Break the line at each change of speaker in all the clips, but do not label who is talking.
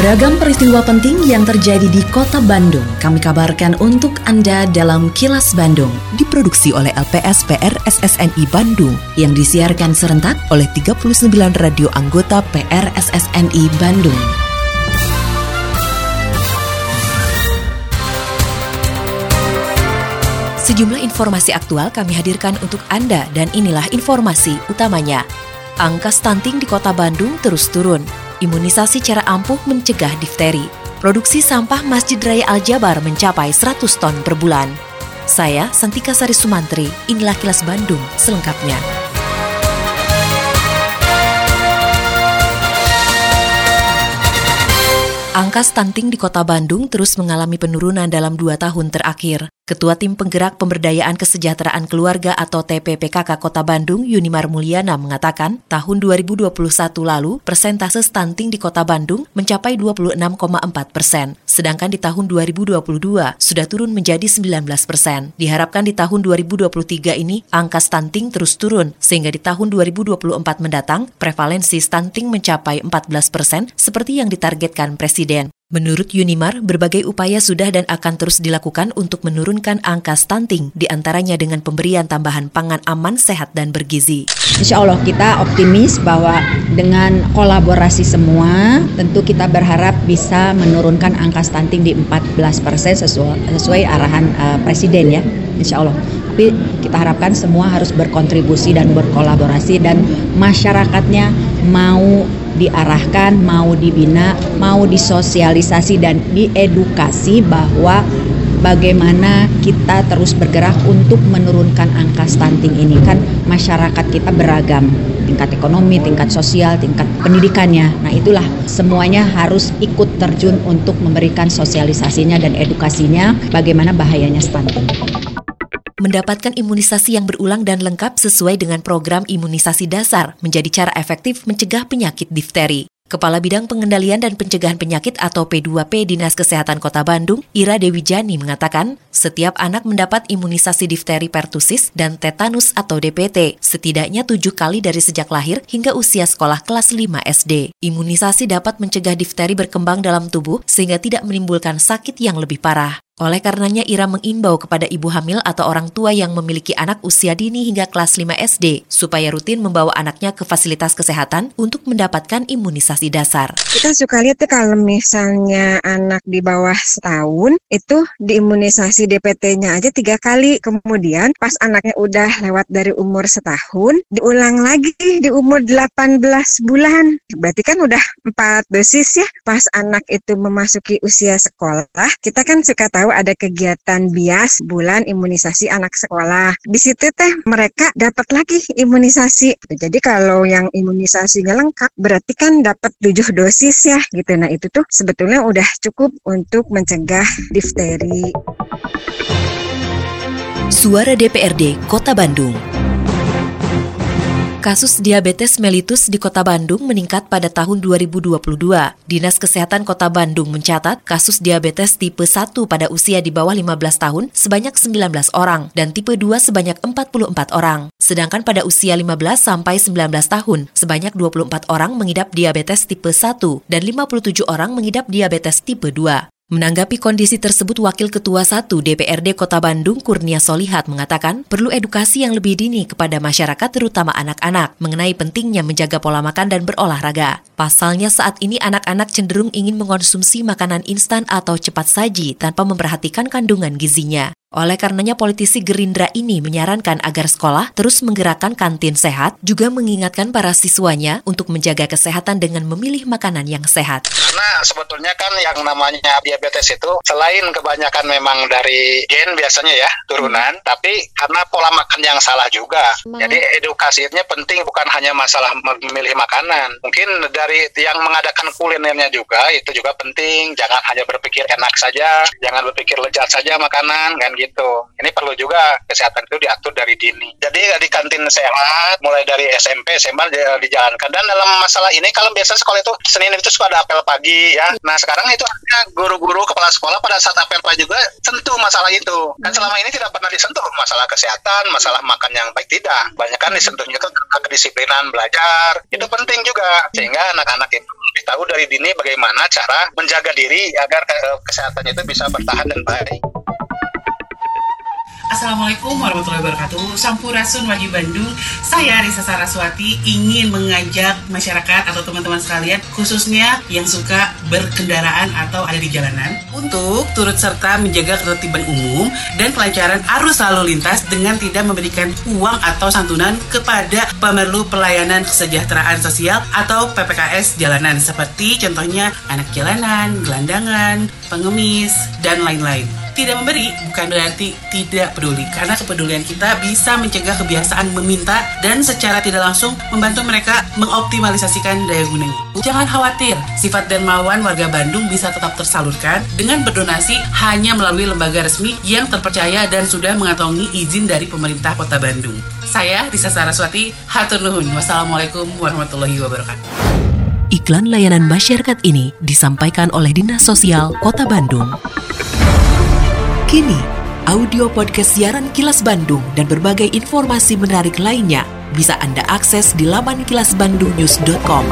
Beragam peristiwa penting yang terjadi di kota Bandung kami kabarkan untuk Anda dalam Kilas Bandung. Diproduksi oleh LPS PR SSNI Bandung yang disiarkan serentak oleh 39 radio anggota PR SSNI Bandung. Sejumlah informasi aktual kami hadirkan untuk Anda dan inilah informasi utamanya. Angka stunting di kota Bandung terus turun imunisasi cara ampuh mencegah difteri. Produksi sampah Masjid Raya Al-Jabar mencapai 100 ton per bulan. Saya, Santika Sari Sumantri, inilah kilas Bandung selengkapnya. Angka stunting di kota Bandung terus mengalami penurunan dalam dua tahun terakhir. Ketua Tim Penggerak Pemberdayaan Kesejahteraan Keluarga atau TPPKK Kota Bandung, Yunimar Mulyana mengatakan, tahun 2021 lalu, persentase stunting di Kota Bandung mencapai 26,4 persen. Sedangkan di tahun 2022 sudah turun menjadi 19 persen. Diharapkan di tahun 2023 ini, angka stunting terus turun, sehingga di tahun 2024 mendatang, prevalensi stunting mencapai 14 persen seperti yang ditargetkan Presiden. Menurut Yunimar, berbagai upaya sudah dan akan terus dilakukan untuk menurunkan angka stunting, di antaranya dengan pemberian tambahan pangan aman, sehat, dan bergizi.
Insya Allah kita optimis bahwa dengan kolaborasi semua, tentu kita berharap bisa menurunkan angka stunting di 14 persen sesuai, sesuai arahan uh, Presiden ya, Insya Allah. Tapi kita harapkan semua harus berkontribusi dan berkolaborasi dan masyarakatnya mau diarahkan, mau dibina, mau disosialisasi dan diedukasi bahwa bagaimana kita terus bergerak untuk menurunkan angka stunting ini kan masyarakat kita beragam tingkat ekonomi, tingkat sosial, tingkat pendidikannya. Nah, itulah semuanya harus ikut terjun untuk memberikan sosialisasinya dan edukasinya bagaimana bahayanya stunting
mendapatkan imunisasi yang berulang dan lengkap sesuai dengan program imunisasi dasar menjadi cara efektif mencegah penyakit difteri. Kepala Bidang Pengendalian dan Pencegahan Penyakit atau P2P Dinas Kesehatan Kota Bandung, Ira Dewi Jani mengatakan, setiap anak mendapat imunisasi difteri pertusis dan tetanus atau DPT, setidaknya tujuh kali dari sejak lahir hingga usia sekolah kelas 5 SD. Imunisasi dapat mencegah difteri berkembang dalam tubuh sehingga tidak menimbulkan sakit yang lebih parah. Oleh karenanya Ira mengimbau kepada ibu hamil atau orang tua yang memiliki anak usia dini hingga kelas 5 SD supaya rutin membawa anaknya ke fasilitas kesehatan untuk mendapatkan imunisasi dasar.
Kita suka lihat tuh kalau misalnya anak di bawah setahun itu diimunisasi DPT-nya aja tiga kali. Kemudian pas anaknya udah lewat dari umur setahun diulang lagi di umur 18 bulan. Berarti kan udah empat dosis ya. Pas anak itu memasuki usia sekolah kita kan suka tahu ada kegiatan bias bulan imunisasi anak sekolah. Di situ teh mereka dapat lagi imunisasi. Jadi kalau yang imunisasinya lengkap berarti kan dapat tujuh dosis ya gitu. Nah itu tuh sebetulnya udah cukup untuk mencegah difteri.
Suara DPRD Kota Bandung. Kasus diabetes mellitus di Kota Bandung meningkat pada tahun 2022. Dinas Kesehatan Kota Bandung mencatat kasus diabetes tipe 1 pada usia di bawah 15 tahun sebanyak 19 orang dan tipe 2 sebanyak 44 orang. Sedangkan pada usia 15 sampai 19 tahun sebanyak 24 orang mengidap diabetes tipe 1 dan 57 orang mengidap diabetes tipe 2. Menanggapi kondisi tersebut, Wakil Ketua 1 DPRD Kota Bandung Kurnia Solihat mengatakan perlu edukasi yang lebih dini kepada masyarakat terutama anak-anak mengenai pentingnya menjaga pola makan dan berolahraga. Pasalnya saat ini anak-anak cenderung ingin mengonsumsi makanan instan atau cepat saji tanpa memperhatikan kandungan gizinya. Oleh karenanya politisi Gerindra ini menyarankan agar sekolah terus menggerakkan kantin sehat, juga mengingatkan para siswanya untuk menjaga kesehatan dengan memilih makanan yang sehat.
Karena sebetulnya kan yang namanya diabetes itu selain kebanyakan memang dari gen biasanya ya turunan, hmm. tapi karena pola makan yang salah juga. Hmm. Jadi edukasinya penting bukan hanya masalah memilih makanan. Mungkin dari yang mengadakan kulinernya juga itu juga penting. Jangan hanya berpikir enak saja, jangan berpikir lezat saja makanan kan gitu. Ini perlu juga kesehatan itu diatur dari dini. Jadi di kantin sehat mulai dari SMP, SMA dijalankan. Dan dalam masalah ini kalau biasa sekolah itu Senin itu suka ada apel pagi ya. Nah sekarang itu ada guru-guru kepala sekolah pada saat apel pagi juga sentuh masalah itu. Kan selama ini tidak pernah disentuh masalah kesehatan, masalah makan yang baik tidak. Banyak kan disentuhnya ke kedisiplinan belajar. Itu penting juga sehingga anak-anak itu lebih tahu dari dini bagaimana cara menjaga diri agar kesehatannya itu bisa bertahan dan baik.
Assalamualaikum warahmatullahi wabarakatuh. Sampurasun Wagi Bandung. Saya Risa Saraswati ingin mengajak masyarakat atau teman-teman sekalian Khususnya yang suka berkendaraan atau ada di jalanan Untuk turut serta menjaga ketertiban umum Dan kelancaran arus lalu lintas Dengan tidak memberikan uang atau santunan kepada pemerlu pelayanan kesejahteraan sosial Atau PPKS jalanan Seperti contohnya anak jalanan, gelandangan, pengemis, dan lain-lain tidak memberi bukan berarti tidak peduli karena kepedulian kita bisa mencegah kebiasaan meminta dan secara tidak langsung membantu mereka mengoptimalisasikan daya gunanya. Jangan khawatir, sifat dermawan warga Bandung bisa tetap tersalurkan dengan berdonasi hanya melalui lembaga resmi yang terpercaya dan sudah mengantongi izin dari pemerintah Kota Bandung. Saya Risa Saraswati, hatur nuhun. Wassalamualaikum warahmatullahi wabarakatuh.
Iklan layanan masyarakat ini disampaikan oleh Dinas Sosial Kota Bandung. Kini, audio podcast siaran Kilas Bandung dan berbagai informasi menarik lainnya bisa Anda akses di laman kilasbandungnews.com.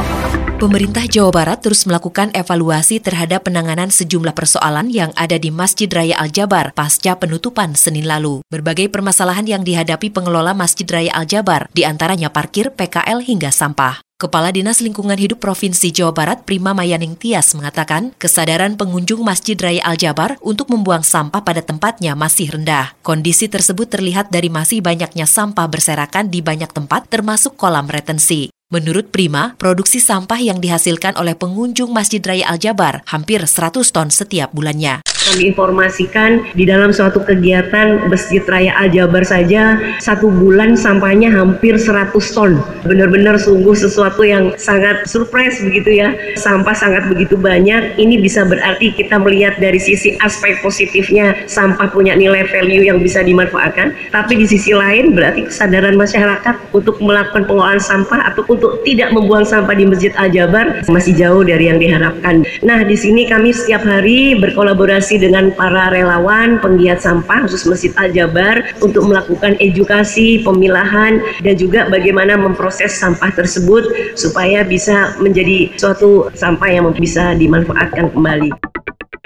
Pemerintah Jawa Barat terus melakukan evaluasi terhadap penanganan sejumlah persoalan yang ada di Masjid Raya Al-Jabar pasca penutupan Senin lalu. Berbagai permasalahan yang dihadapi pengelola Masjid Raya Al-Jabar, di antaranya parkir, PKL hingga sampah. Kepala Dinas Lingkungan Hidup Provinsi Jawa Barat Prima Mayaning Tias mengatakan kesadaran pengunjung Masjid Raya Al-Jabar untuk membuang sampah pada tempatnya masih rendah. Kondisi tersebut terlihat dari masih banyaknya sampah berserakan di banyak tempat termasuk kolam retensi. Menurut Prima, produksi sampah yang dihasilkan oleh pengunjung Masjid Raya Al-Jabar hampir 100 ton setiap bulannya.
Kami informasikan di dalam suatu kegiatan Masjid Raya Al-Jabar saja satu bulan sampahnya hampir 100 ton. Benar-benar sungguh sesuatu yang sangat surprise begitu ya. Sampah sangat begitu banyak. Ini bisa berarti kita melihat dari sisi aspek positifnya sampah punya nilai value yang bisa dimanfaatkan. Tapi di sisi lain berarti kesadaran masyarakat untuk melakukan pengolahan sampah atau untuk tidak membuang sampah di Masjid Al-Jabar masih jauh dari yang diharapkan. Nah, di sini kami setiap hari berkolaborasi dengan para relawan penggiat sampah khusus Masjid Al-Jabar untuk melakukan edukasi, pemilahan dan juga bagaimana memproses sampah tersebut supaya bisa menjadi suatu sampah yang bisa dimanfaatkan kembali.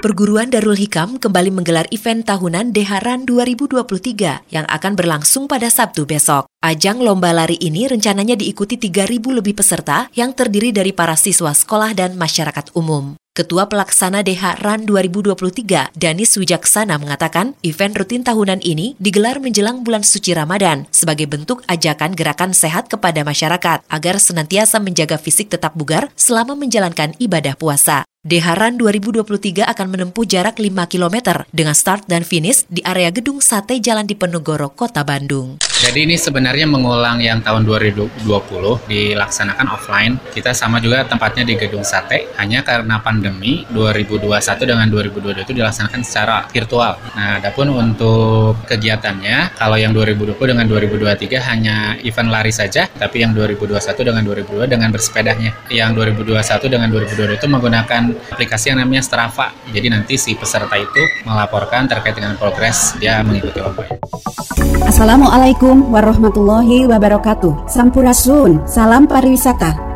Perguruan Darul Hikam kembali menggelar event tahunan Deharan 2023 yang akan berlangsung pada Sabtu besok. Ajang lomba lari ini rencananya diikuti 3.000 lebih peserta yang terdiri dari para siswa sekolah dan masyarakat umum. Ketua Pelaksana DH RAN 2023, Danis Wijaksana mengatakan, event rutin tahunan ini digelar menjelang bulan suci Ramadan sebagai bentuk ajakan gerakan sehat kepada masyarakat agar senantiasa menjaga fisik tetap bugar selama menjalankan ibadah puasa. Deharan 2023 akan menempuh jarak 5 km dengan start dan finish di area Gedung Sate Jalan Diponegoro, Kota Bandung.
Jadi ini sebenarnya mengulang yang tahun 2020 dilaksanakan offline. Kita sama juga tempatnya di Gedung Sate, hanya karena pandemi 2021 dengan 2022 itu dilaksanakan secara virtual. Nah, adapun untuk kegiatannya, kalau yang 2020 dengan 2023 hanya event lari saja, tapi yang 2021 dengan 2022 dengan bersepedanya. Yang 2021 dengan 2022 itu menggunakan aplikasi yang namanya Strava. Jadi nanti si peserta itu melaporkan terkait dengan progres dia mengikuti lomba.
Assalamualaikum warahmatullahi wabarakatuh. Sampurasun, salam pariwisata.